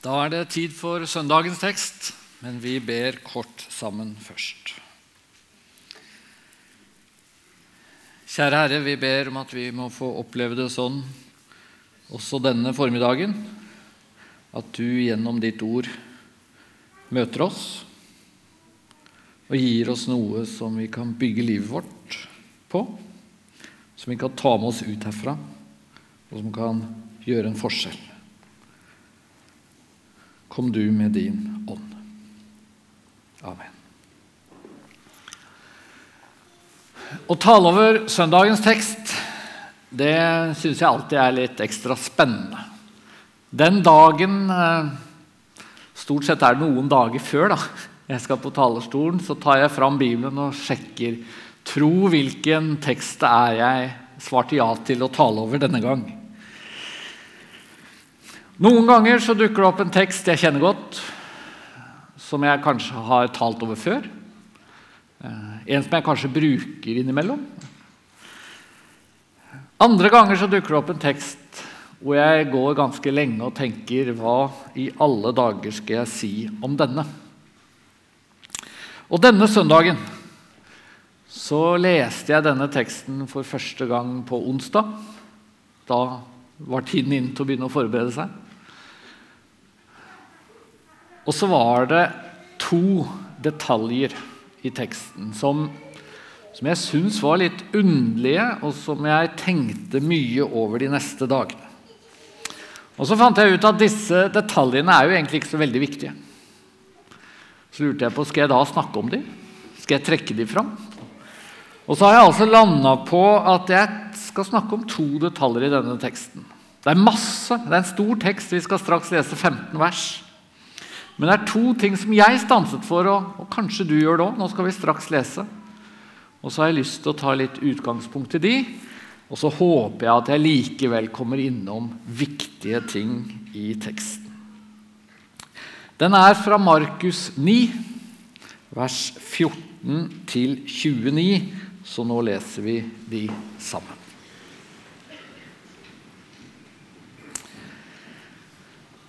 Da er det tid for søndagens tekst, men vi ber kort sammen først. Kjære Herre, vi ber om at vi må få oppleve det sånn også denne formiddagen, at du gjennom ditt ord møter oss og gir oss noe som vi kan bygge livet vårt på, som vi kan ta med oss ut herfra, og som kan gjøre en forskjell. Kom du med din ånd. Amen. Å tale over søndagens tekst, det syns jeg alltid er litt ekstra spennende. Den dagen Stort sett er det noen dager før da, jeg skal på talerstolen, så tar jeg fram Bibelen og sjekker tro hvilken tekst det er jeg svarte ja til å tale over denne gang. Noen ganger så dukker det opp en tekst jeg kjenner godt, som jeg kanskje har talt over før. En som jeg kanskje bruker innimellom. Andre ganger så dukker det opp en tekst hvor jeg går ganske lenge og tenker Hva i alle dager skal jeg si om denne? Og denne søndagen så leste jeg denne teksten for første gang på onsdag. Da var tiden inne til å begynne å forberede seg. Og så var det to detaljer i teksten som, som jeg syns var litt underlige, og som jeg tenkte mye over de neste dagene. Og Så fant jeg ut at disse detaljene er jo egentlig ikke så veldig viktige. Så lurte jeg på skal jeg da snakke om dem. Skal jeg trekke dem fram? Og så har jeg altså landa på at jeg skal snakke om to detaljer i denne teksten. Det er masse, det er en stor tekst. Vi skal straks lese 15 vers. Men det er to ting som jeg stanset for, og, og kanskje du gjør det òg. Nå skal vi straks lese. Og så har jeg lyst til å ta litt utgangspunkt i de. Og så håper jeg at jeg likevel kommer innom viktige ting i teksten. Den er fra Markus 9, vers 14 til 29, så nå leser vi de sammen.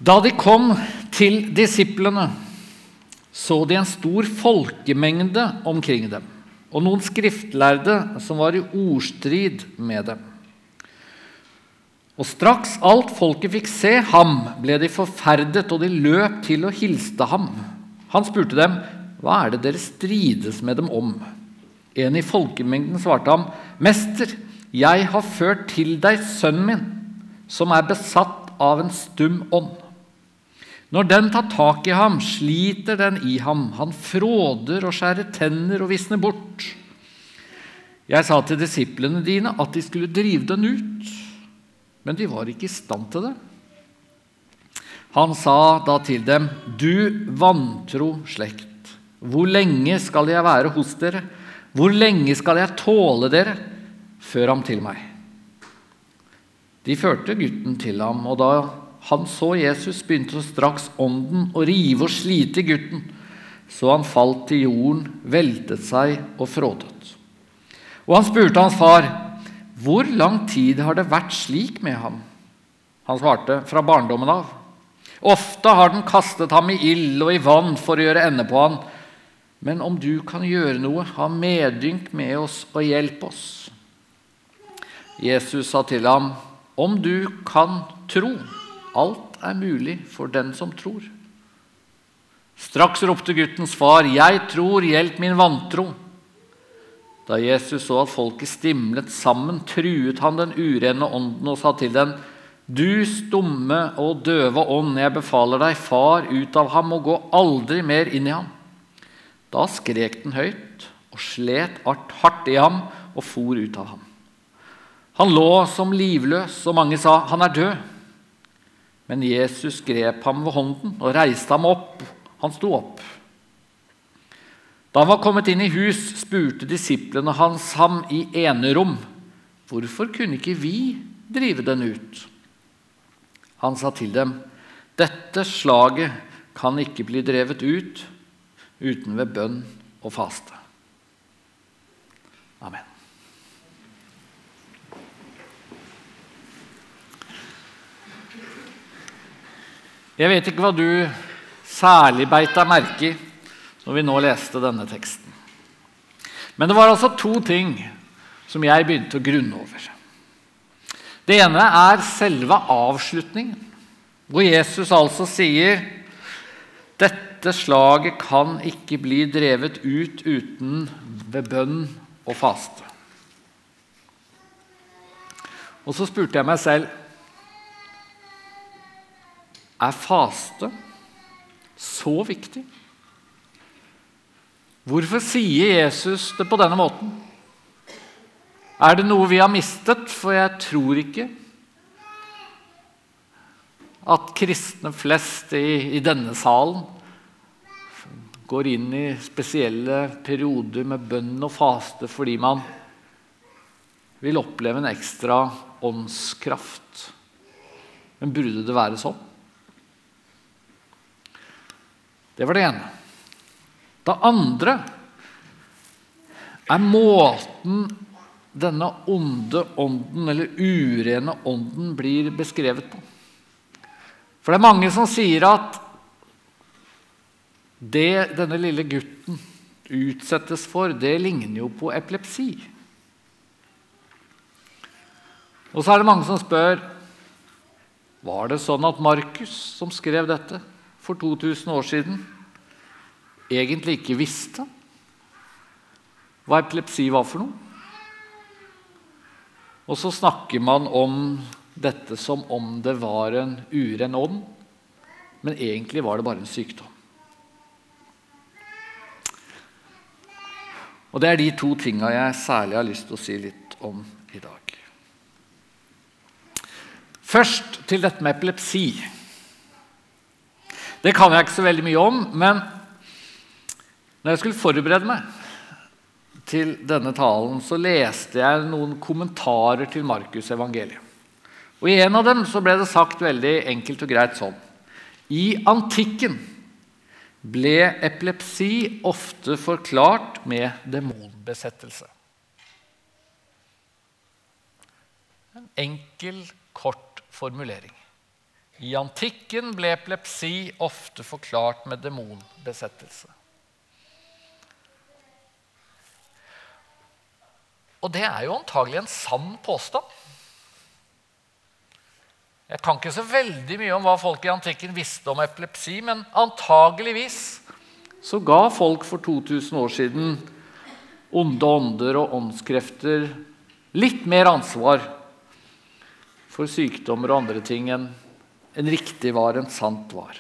Da de kom til disiplene, så de en stor folkemengde omkring dem, og noen skriftlærde som var i ordstrid med dem. Og straks alt folket fikk se ham, ble de forferdet, og de løp til og hilste ham. Han spurte dem, 'Hva er det dere strides med dem om?' En i folkemengden svarte ham, 'Mester, jeg har ført til deg sønnen min, som er besatt av en stum ånd.' Når den tar tak i ham, sliter den i ham. Han fråder og skjærer tenner og visner bort. Jeg sa til disiplene dine at de skulle drive den ut, men de var ikke i stand til det. Han sa da til dem, Du vantro slekt, hvor lenge skal jeg være hos dere? Hvor lenge skal jeg tåle dere? Før ham til meg. De førte gutten til ham, og da han så Jesus, begynte straks ånden å rive og slite gutten, så han falt til jorden, veltet seg og frådet. Og han spurte hans far, 'Hvor lang tid har det vært slik med ham?' Han svarte, 'Fra barndommen av.' Ofte har den kastet ham i ild og i vann for å gjøre ende på han. Men om du kan gjøre noe, ha medynk med oss og hjelp oss. Jesus sa til ham, 'Om du kan tro.' Alt er mulig for den som tror. Straks ropte guttens far, 'Jeg tror, hjelp min vantro.' Da Jesus så at folket stimlet sammen, truet han den urene ånden og sa til den, 'Du stumme og døve ånd, jeg befaler deg, far ut av ham og gå aldri mer inn i ham.' Da skrek den høyt og slet hardt i ham og for ut av ham. Han lå som livløs, og mange sa, 'Han er død'. Men Jesus grep ham ved hånden og reiste ham opp. Han sto opp. Da han var kommet inn i hus, spurte disiplene hans ham i enerom. Hvorfor kunne ikke vi drive den ut? Han sa til dem, dette slaget kan ikke bli drevet ut uten ved bønn og faste. Amen. Jeg vet ikke hva du særlig beit deg merke i når vi nå leste denne teksten. Men det var altså to ting som jeg begynte å grunne over. Det ene er selve avslutningen, hvor Jesus altså sier dette slaget kan ikke bli drevet ut uten ved bønn og faste. Og så spurte jeg meg selv er faste så viktig? Hvorfor sier Jesus det på denne måten? Er det noe vi har mistet? For jeg tror ikke at kristne flest i, i denne salen går inn i spesielle perioder med bønn og faste fordi man vil oppleve en ekstra åndskraft. Men burde det være sånn? Det var det ene. Det andre er måten denne onde ånden, eller urene ånden, blir beskrevet på. For det er mange som sier at det denne lille gutten utsettes for, det ligner jo på epilepsi. Og så er det mange som spør var det sånn at Markus, som skrev dette for 2000 år siden, egentlig ikke visste hva epilepsi var for noe? Og så snakker man om dette som om det var en uren ånd, men egentlig var det bare en sykdom. Og Det er de to tinga jeg særlig har lyst til å si litt om i dag. Først til dette med epilepsi. Det kan jeg ikke så veldig mye om, men når jeg skulle forberede meg til denne talen, så leste jeg noen kommentarer til Markus' evangeliet. Og I en av dem så ble det sagt veldig enkelt og greit sånn I antikken ble epilepsi ofte forklart med demonbesettelse. En enkel, kort formulering. I antikken ble epilepsi ofte forklart med demonbesettelse. Og det er jo antagelig en sann påstand. Jeg kan ikke så veldig mye om hva folk i antikken visste om epilepsi, men antageligvis så ga folk for 2000 år siden onde ånder og åndskrefter litt mer ansvar for sykdommer og andre ting enn en riktig var, en sant var.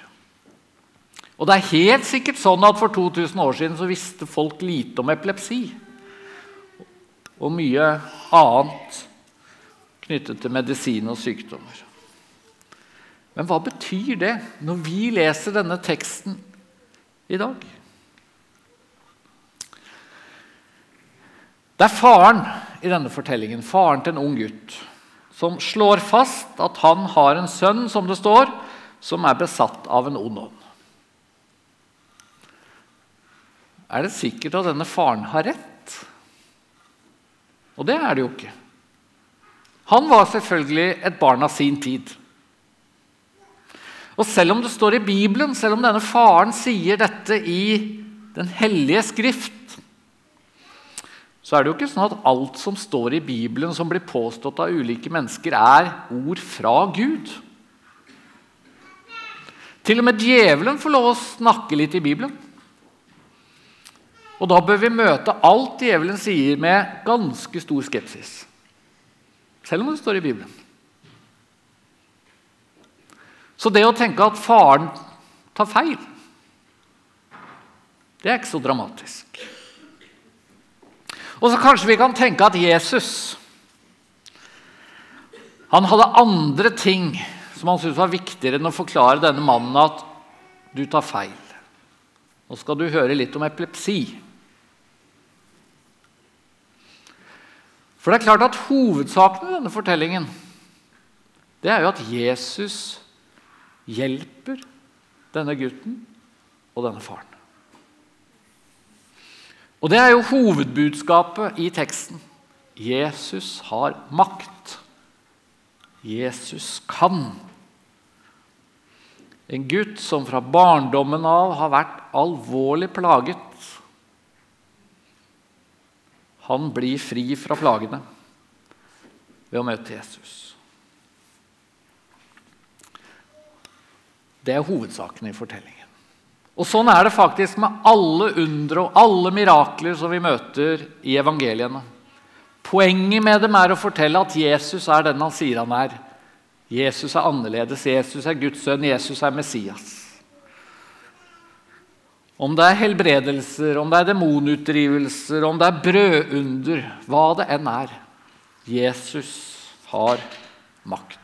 Og det er helt sikkert sånn at For 2000 år siden så visste folk lite om epilepsi og mye annet knyttet til medisin og sykdommer. Men hva betyr det når vi leser denne teksten i dag? Det er faren i denne fortellingen, faren til en ung gutt, som slår fast at han har en sønn, som det står, som er besatt av en ond ånd. Er det sikkert at denne faren har rett? Og det er det jo ikke. Han var selvfølgelig et barn av sin tid. Og selv om det står i Bibelen, selv om denne faren sier dette i Den hellige skrift, så er det jo ikke sånn at alt som står i Bibelen som blir påstått av ulike mennesker, er ord fra Gud. Til og med djevelen får lov å snakke litt i Bibelen. Og da bør vi møte alt djevelen sier, med ganske stor skepsis. Selv om det står i Bibelen. Så det å tenke at faren tar feil, det er ikke så dramatisk. Og så kanskje vi kan tenke at Jesus han hadde andre ting som han syntes var viktigere enn å forklare denne mannen at du tar feil. Nå skal du høre litt om epilepsi. For det er klart at Hovedsaken i denne fortellingen det er jo at Jesus hjelper denne gutten og denne faren. Og det er jo hovedbudskapet i teksten. Jesus har makt. Jesus kan. En gutt som fra barndommen av har vært alvorlig plaget. Han blir fri fra plagene ved å møte Jesus. Det er hovedsaken i fortellingen. Og Sånn er det faktisk med alle undre og alle mirakler som vi møter i evangeliene. Poenget med dem er å fortelle at Jesus er den han sier han er. Jesus er annerledes, Jesus er Guds sønn, Jesus er Messias. Om det er helbredelser, om det er demonutdrivelser, om det er brødunder, hva det enn er Jesus har makt.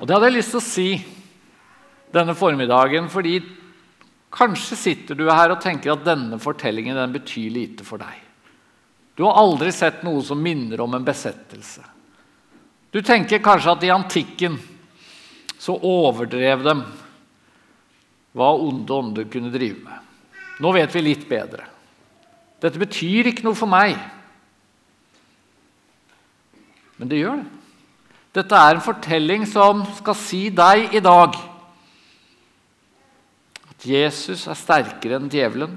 Og Det hadde jeg lyst til å si denne formiddagen, fordi kanskje sitter du her og tenker at denne fortellingen den betyr lite for deg. Du har aldri sett noe som minner om en besettelse. Du tenker kanskje at i antikken så overdrev dem hva onde ånder kunne drive med. Nå vet vi litt bedre. Dette betyr ikke noe for meg. Men det gjør det. Dette er en fortelling som skal si deg i dag Jesus er sterkere enn djevelen.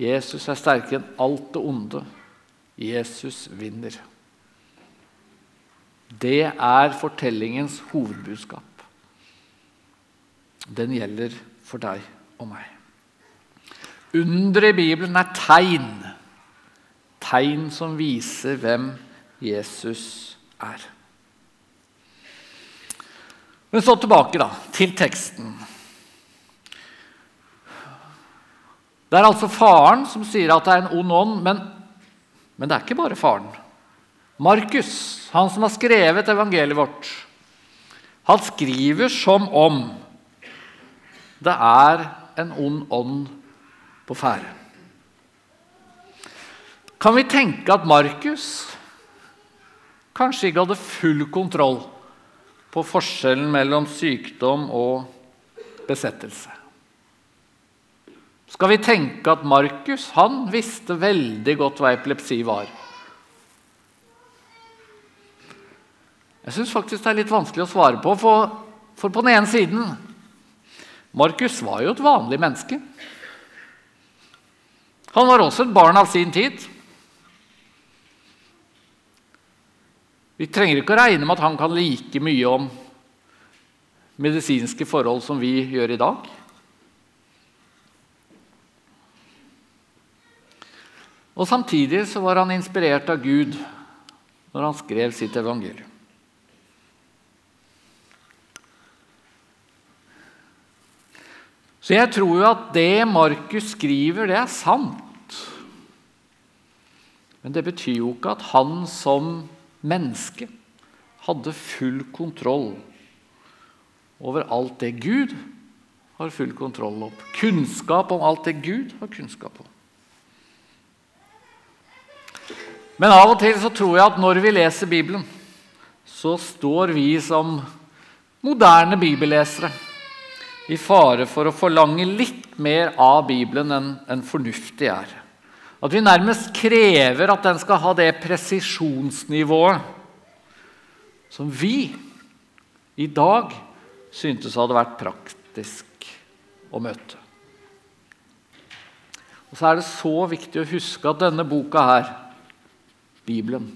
Jesus er sterkere enn alt det onde. Jesus vinner. Det er fortellingens hovedbudskap. Den gjelder for deg og meg. Under i Bibelen er tegn. Tegn som viser hvem Jesus er. Men så tilbake da, til teksten. Det er altså faren som sier at det er en ond ånd, men, men det er ikke bare faren. Markus, han som har skrevet evangeliet vårt, han skriver som om det er en ond ånd på ferde. Kan vi tenke at Markus kanskje ikke hadde full kontroll på forskjellen mellom sykdom og besettelse? Skal vi tenke at Markus han visste veldig godt hva epilepsi var? Jeg syns faktisk det er litt vanskelig å svare på, for, for på den ene siden Markus var jo et vanlig menneske. Han var også et barn av sin tid. Vi trenger ikke å regne med at han kan like mye om medisinske forhold som vi gjør i dag. Og Samtidig så var han inspirert av Gud når han skrev sitt evangelium. Så jeg tror jo at det Markus skriver, det er sant. Men det betyr jo ikke at han som menneske hadde full kontroll over alt det Gud har full kontroll opp. Kunnskap om alt det Gud har kunnskap om. Men av og til så tror jeg at når vi leser Bibelen, så står vi som moderne bibellesere i fare for å forlange litt mer av Bibelen enn en fornuftig er. At vi nærmest krever at den skal ha det presisjonsnivået som vi i dag syntes hadde vært praktisk å møte. Og så er det så viktig å huske at denne boka her, Bibelen,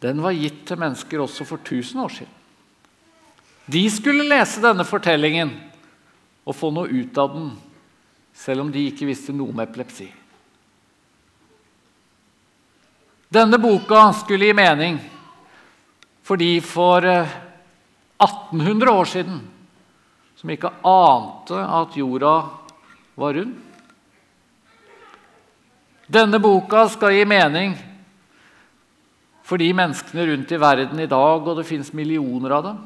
den var gitt til mennesker også for 1000 år siden. De skulle lese denne fortellingen og få noe ut av den, selv om de ikke visste noe om epilepsi. Denne boka skulle gi mening for de for 1800 år siden som ikke ante at jorda var rund. Denne boka skal gi mening for de menneskene rundt i verden i dag, og det fins millioner av dem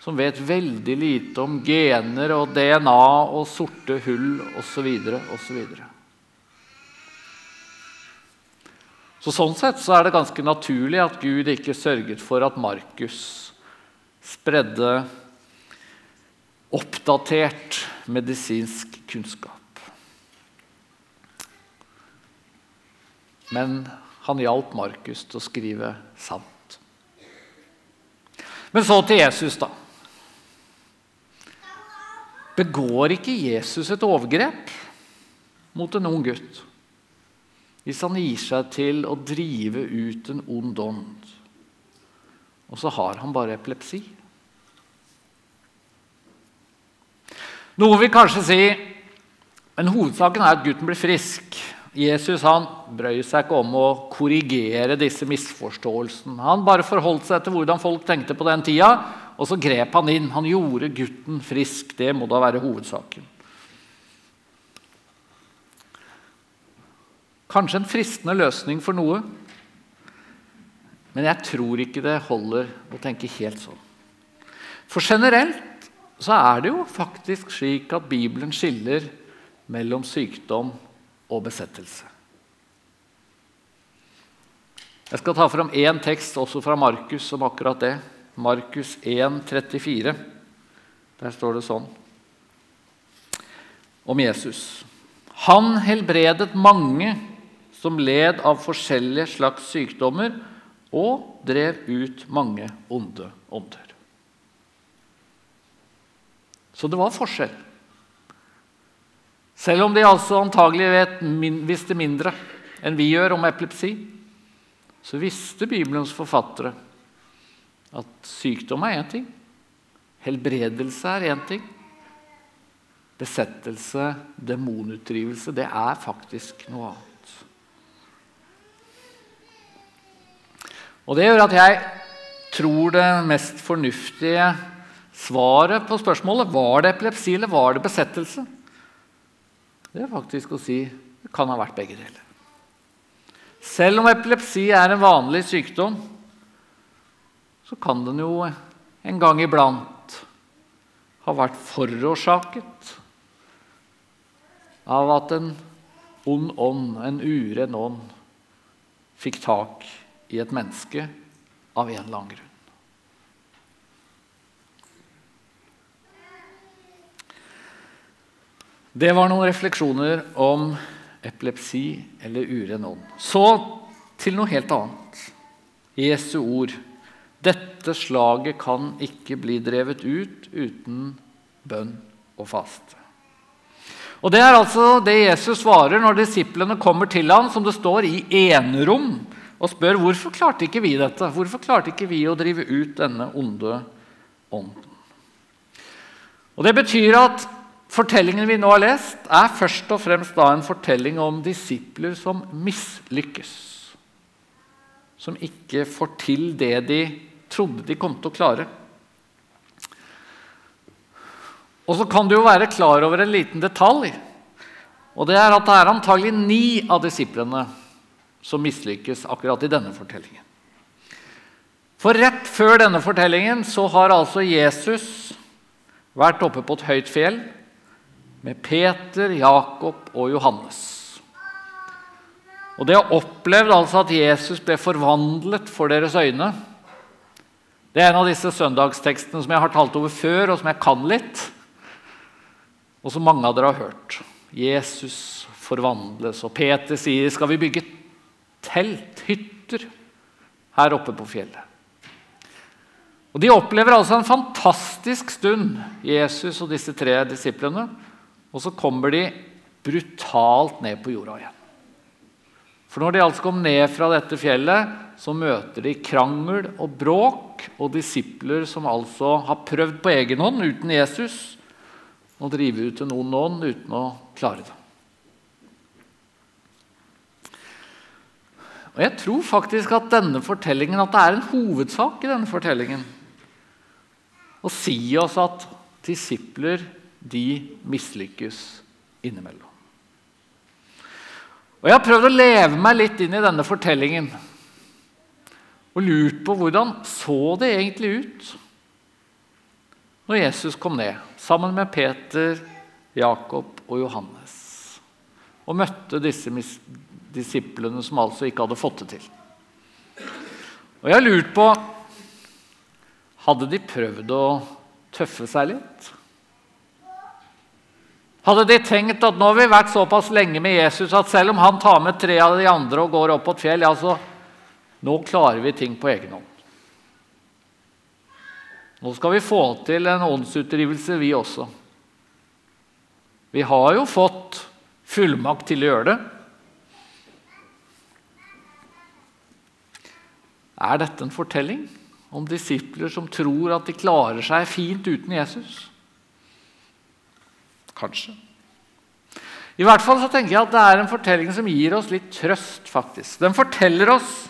som vet veldig lite om gener og DNA og sorte hull osv. osv. Så sånn sett så er det ganske naturlig at Gud ikke sørget for at Markus spredde oppdatert medisinsk kunnskap. Men han hjalp Markus til å skrive sant. Men så til Jesus, da. Begår ikke Jesus et overgrep mot en ung gutt hvis han gir seg til å drive ut en ond ånd, og så har han bare epilepsi? Noen vil kanskje si men hovedsaken er at gutten blir frisk. Jesus han brøy seg ikke om å korrigere disse misforståelsene. Han bare forholdt seg til hvordan folk tenkte på den tida, og så grep han inn. Han gjorde gutten frisk. Det må da være hovedsaken. Kanskje en fristende løsning for noe, men jeg tror ikke det holder å tenke helt sånn. For generelt så er det jo faktisk slik at Bibelen skiller mellom sykdom og besettelse. Jeg skal ta fram én tekst også fra Markus om akkurat det. Markus 1, 34. Der står det sånn om Jesus. Han helbredet mange som led av forskjellige slags sykdommer, og drev ut mange onde ånder. Så det var forskjell. Selv om de altså antagelig vet, visste mindre enn vi gjør om epilepsi, så visste Bibelens forfattere at sykdom er én ting, helbredelse er én ting, besettelse, demonutdrivelse, det er faktisk noe annet. Og Det gjør at jeg tror det mest fornuftige svaret på spørsmålet var det epilepsi eller var det besettelse, det er faktisk å si det kan ha vært begge deler. Selv om epilepsi er en vanlig sykdom, så kan den jo en gang iblant ha vært forårsaket av at en ond ånd, en uren ånd, fikk tak i et menneske av en eller annen grunn. Det var noen refleksjoner om epilepsi eller uren ånd. Så til noe helt annet. Jesu ord. Dette slaget kan ikke bli drevet ut uten bønn og faste. Og Det er altså det Jesus svarer når disiplene kommer til ham, som det står, i enerom, og spør hvorfor klarte ikke vi dette? Hvorfor klarte ikke vi å drive ut denne onde ånden? Og Det betyr at Fortellingen vi nå har lest, er først og fremst en fortelling om disipler som mislykkes. Som ikke får til det de trodde de kom til å klare. Og så kan du jo være klar over en liten detalj. Og det er at det er antagelig ni av disiplene som mislykkes akkurat i denne fortellingen. For rett før denne fortellingen så har altså Jesus vært oppe på et høyt fjell med Peter, Jakob og Johannes. Og Det å oppleve altså at Jesus ble forvandlet for deres øyne. Det er en av disse søndagstekstene som jeg har talt over før, og som jeg kan litt, og som mange av dere har hørt. Jesus forvandles, og Peter sier, 'Skal vi bygge telt, hytter, her oppe på fjellet?' Og De opplever altså en fantastisk stund, Jesus og disse tre disiplene. Og så kommer de brutalt ned på jorda igjen. For når de altså kom ned fra dette fjellet, så møter de krangel og bråk og disipler som altså har prøvd på egen hånd, uten Jesus, å drive ut en ond ånd uten å klare det. Og Jeg tror faktisk at denne fortellingen, at det er en hovedsak i denne fortellingen å si oss at disipler de mislykkes innimellom. Og Jeg har prøvd å leve meg litt inn i denne fortellingen og lurt på hvordan så det egentlig ut når Jesus kom ned sammen med Peter, Jakob og Johannes og møtte disse disiplene som altså ikke hadde fått det til. Og jeg har lurt på Hadde de prøvd å tøffe seg litt? Hadde de tenkt at nå har vi vært såpass lenge med Jesus at selv om han tar med tre av de andre og går opp på et fjell, ja, så nå klarer vi ting på egen hånd. Nå skal vi få til en åndsutdrivelse, vi også. Vi har jo fått fullmakt til å gjøre det. Er dette en fortelling om disipler som tror at de klarer seg fint uten Jesus? Kanskje. I hvert fall så tenker jeg at det er en fortelling som gir oss litt trøst. faktisk. Den forteller oss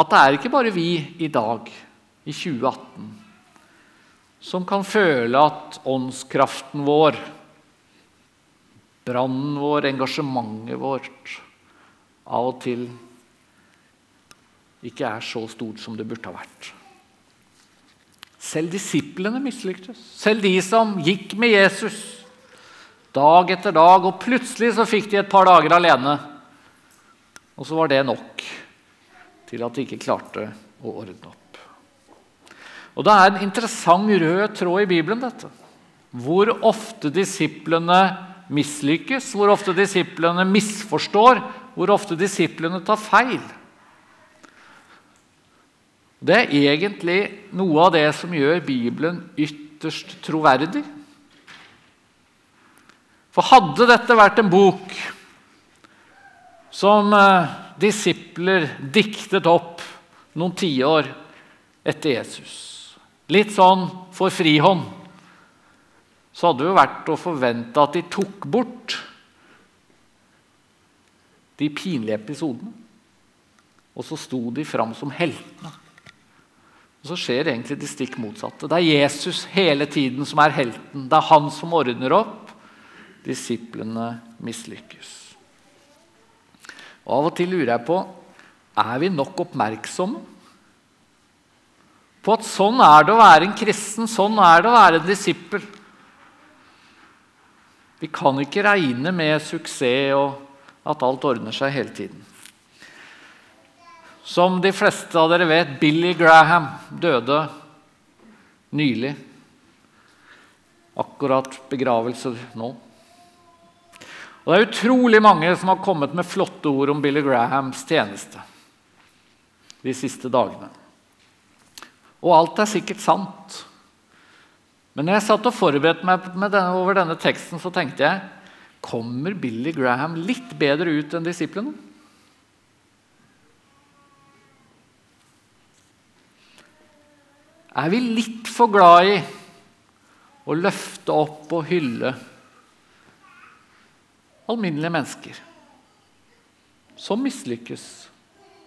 at det er ikke bare vi i dag, i 2018, som kan føle at åndskraften vår, brannen vår, engasjementet vårt av og til ikke er så stort som det burde ha vært. Selv disiplene mislyktes. Selv de som gikk med Jesus dag etter dag, og plutselig så fikk de et par dager alene. Og så var det nok til at de ikke klarte å ordne opp. Og Det er en interessant rød tråd i Bibelen. dette. Hvor ofte disiplene mislykkes, hvor ofte disiplene misforstår, hvor ofte disiplene tar feil. Det er egentlig noe av det som gjør Bibelen ytterst troverdig. For hadde dette vært en bok som eh, disipler diktet opp noen tiår etter Jesus, litt sånn for frihånd, så hadde det jo vært å forvente at de tok bort de pinlige episodene. Og så sto de fram som heltene. Og Så skjer egentlig det stikk motsatte. Det er Jesus hele tiden som er helten. Det er han som ordner opp. Disiplene mislykkes. Og Av og til lurer jeg på er vi nok oppmerksomme på at sånn er det å være en kristen, sånn er det å være en disippel. Vi kan ikke regne med suksess og at alt ordner seg hele tiden. Som de fleste av dere vet, Billy Graham døde nylig. Akkurat begravelse nå. Og Det er utrolig mange som har kommet med flotte ord om Billy Grahams tjeneste de siste dagene. Og alt er sikkert sant. Men når jeg satt og forberedte meg denne, over denne teksten, så tenkte jeg kommer Billy Graham litt bedre ut enn disiplene? Er vi litt for glad i å løfte opp og hylle alminnelige mennesker som mislykkes,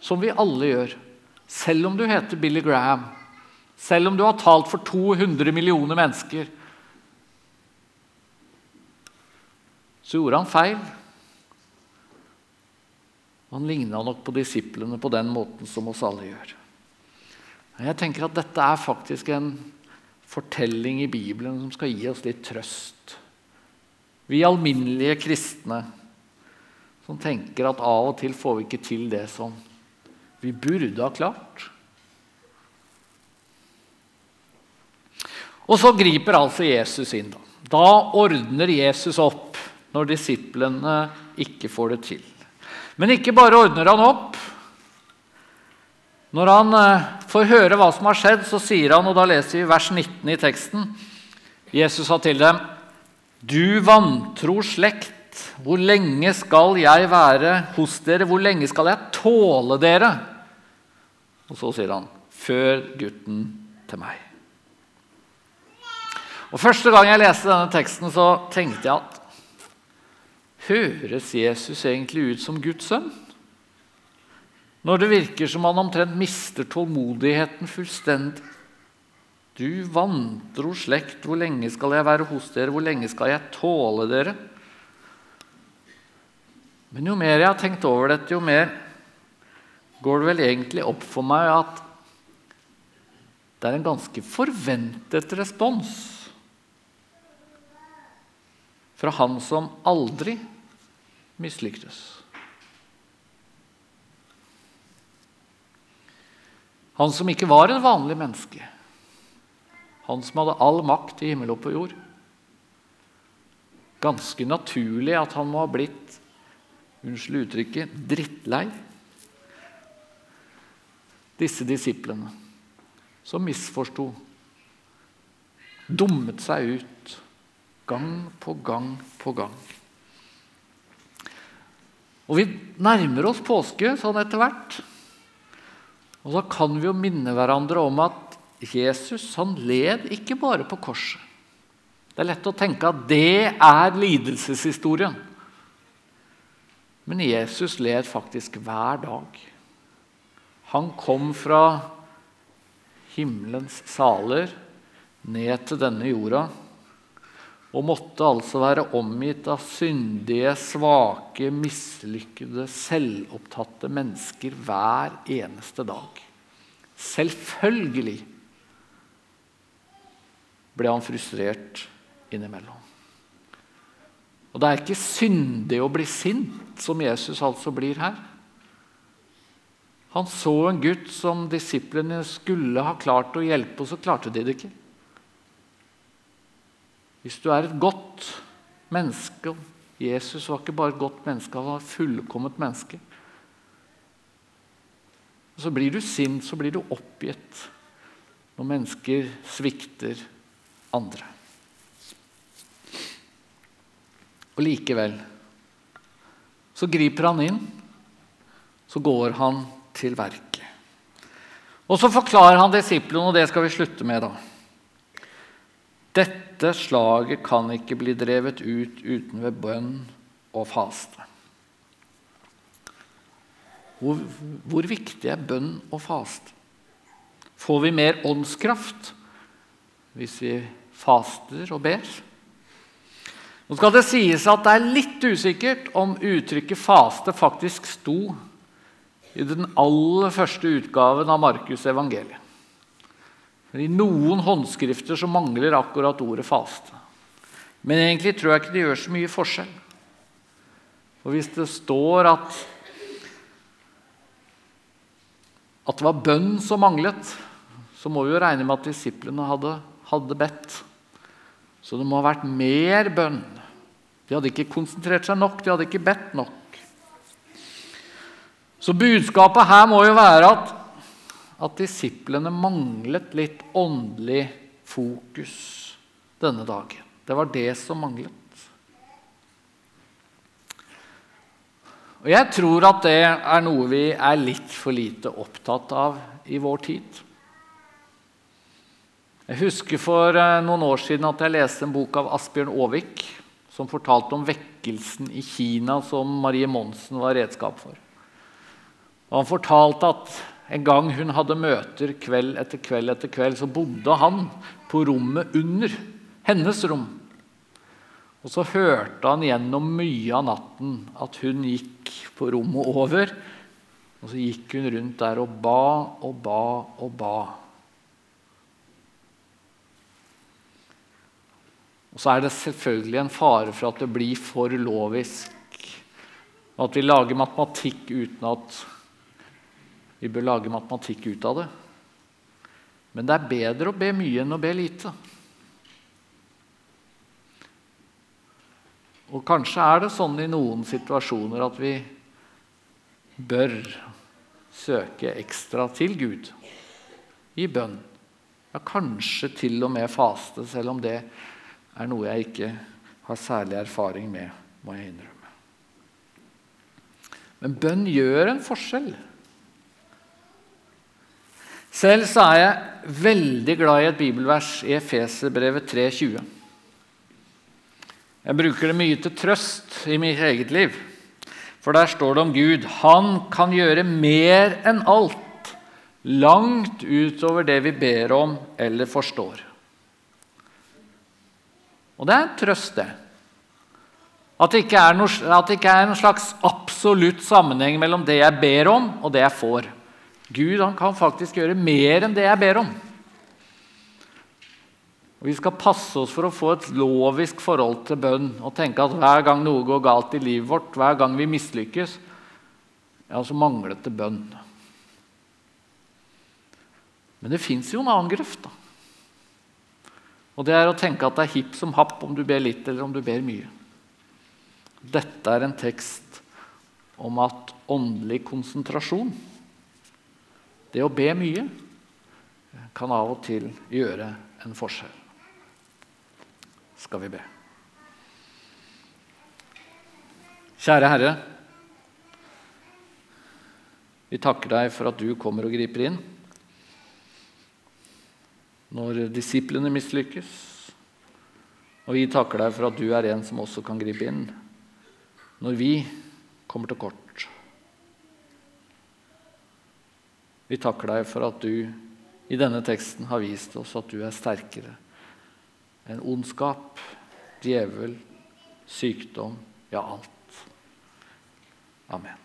som vi alle gjør. Selv om du heter Billy Graham, selv om du har talt for 200 millioner mennesker, så gjorde han feil. Han ligna nok på disiplene på den måten som oss alle gjør. Jeg tenker at dette er faktisk en fortelling i Bibelen som skal gi oss litt trøst. Vi alminnelige kristne som tenker at av og til får vi ikke til det som vi burde ha klart. Og så griper altså Jesus inn. Da Da ordner Jesus opp når disiplene ikke får det til. Men ikke bare ordner han opp. Når han eh, får høre hva som har skjedd, så sier han, og da leser vi vers 19 i teksten Jesus sa til dem, 'Du vantro slekt, hvor lenge skal jeg være hos dere?' 'Hvor lenge skal jeg tåle dere?' Og så sier han, 'Før gutten til meg'. Og Første gang jeg leste denne teksten, så tenkte jeg at Høres Jesus egentlig ut som Guds sønn? Når det virker som han omtrent mister tålmodigheten fullstendig. Du vantro slekt, hvor lenge skal jeg være hos dere? Hvor lenge skal jeg tåle dere? Men jo mer jeg har tenkt over dette, jo mer går det vel egentlig opp for meg at det er en ganske forventet respons fra han som aldri mislyktes. Han som ikke var et vanlig menneske. Han som hadde all makt i himmel og på jord. Ganske naturlig at han må ha blitt unnskyld uttrykket drittlei disse disiplene som misforsto. Dummet seg ut gang på gang på gang. Og vi nærmer oss påske sånn etter hvert. Og da kan vi jo minne hverandre om at Jesus han led ikke bare på korset. Det er lett å tenke at det er lidelseshistorien. Men Jesus led faktisk hver dag. Han kom fra himmelens saler ned til denne jorda og måtte altså være omgitt av syndige, svake, mislykkede, selvopptatte mennesker hver eneste dag. Selvfølgelig ble han frustrert innimellom. Og det er ikke syndig å bli sint, som Jesus altså blir her. Han så en gutt som disiplene skulle ha klart å hjelpe, og så klarte de det ikke. Hvis du er et godt menneske Jesus var ikke bare et godt menneske, han var et fullkomment menneske. Så blir du sint, så blir du oppgitt når mennesker svikter andre. Og likevel så griper han inn, så går han til verket. Og så forklarer han disiplene, og det skal vi slutte med, da. Dette slaget kan ikke bli drevet ut uten ved bønn og faste. Hvor, hvor viktig er bønn og faste? Får vi mer åndskraft hvis vi faster og ber? Nå skal det sies at det er litt usikkert om uttrykket 'faste' faktisk sto i den aller første utgaven av Markus' evangeliet. I noen håndskrifter så mangler akkurat ordet 'faste'. Men egentlig tror jeg ikke det gjør så mye forskjell. Og hvis det står at, at det var bønn som manglet, så må vi jo regne med at disiplene hadde, hadde bedt. Så det må ha vært mer bønn. De hadde ikke konsentrert seg nok, de hadde ikke bedt nok. Så budskapet her må jo være at at disiplene manglet litt åndelig fokus denne dagen. Det var det som manglet. Og Jeg tror at det er noe vi er litt for lite opptatt av i vår tid. Jeg husker for eh, noen år siden at jeg leste en bok av Asbjørn Aavik som fortalte om vekkelsen i Kina som Marie Monsen var redskap for. Og Han fortalte at en gang hun hadde møter kveld etter kveld etter kveld, så bodde han på rommet under hennes rom. Og så hørte han gjennom mye av natten at hun gikk på rommet over. Og så gikk hun rundt der og ba og ba og ba. Og så er det selvfølgelig en fare for at det blir for lovisk. Og at vi lager matematikk uten at vi bør lage matematikk ut av det. Men det er bedre å be mye enn å be lite. Og kanskje er det sånn i noen situasjoner at vi bør søke ekstra til Gud i bønn. Ja, kanskje til og med faste, selv om det er noe jeg ikke har særlig erfaring med, må jeg innrømme. Men bønn gjør en forskjell. Selv så er jeg veldig glad i et bibelvers i Efeserbrevet 3,20. Jeg bruker det mye til trøst i mitt eget liv. For der står det om Gud. Han kan gjøre mer enn alt, langt utover det vi ber om eller forstår. Og det er en trøst, det. At det, ikke er noe, at det ikke er en slags absolutt sammenheng mellom det jeg ber om, og det jeg får. Gud han kan faktisk gjøre mer enn det jeg ber om. Og Vi skal passe oss for å få et lovisk forhold til bønn og tenke at hver gang noe går galt i livet vårt, hver gang vi mislykkes, ja, så manglet det bønn. Men det fins jo en annen grøft. da. Og det er å tenke at det er hipp som happ om du ber litt eller om du ber mye. Dette er en tekst om at åndelig konsentrasjon det å be mye kan av og til gjøre en forskjell. Skal vi be. Kjære Herre. Vi takker deg for at du kommer og griper inn når disiplene mislykkes. Og vi takker deg for at du er en som også kan gripe inn når vi kommer til kort. Vi takker deg for at du i denne teksten har vist oss at du er sterkere enn ondskap, djevel, sykdom, ja alt. Amen.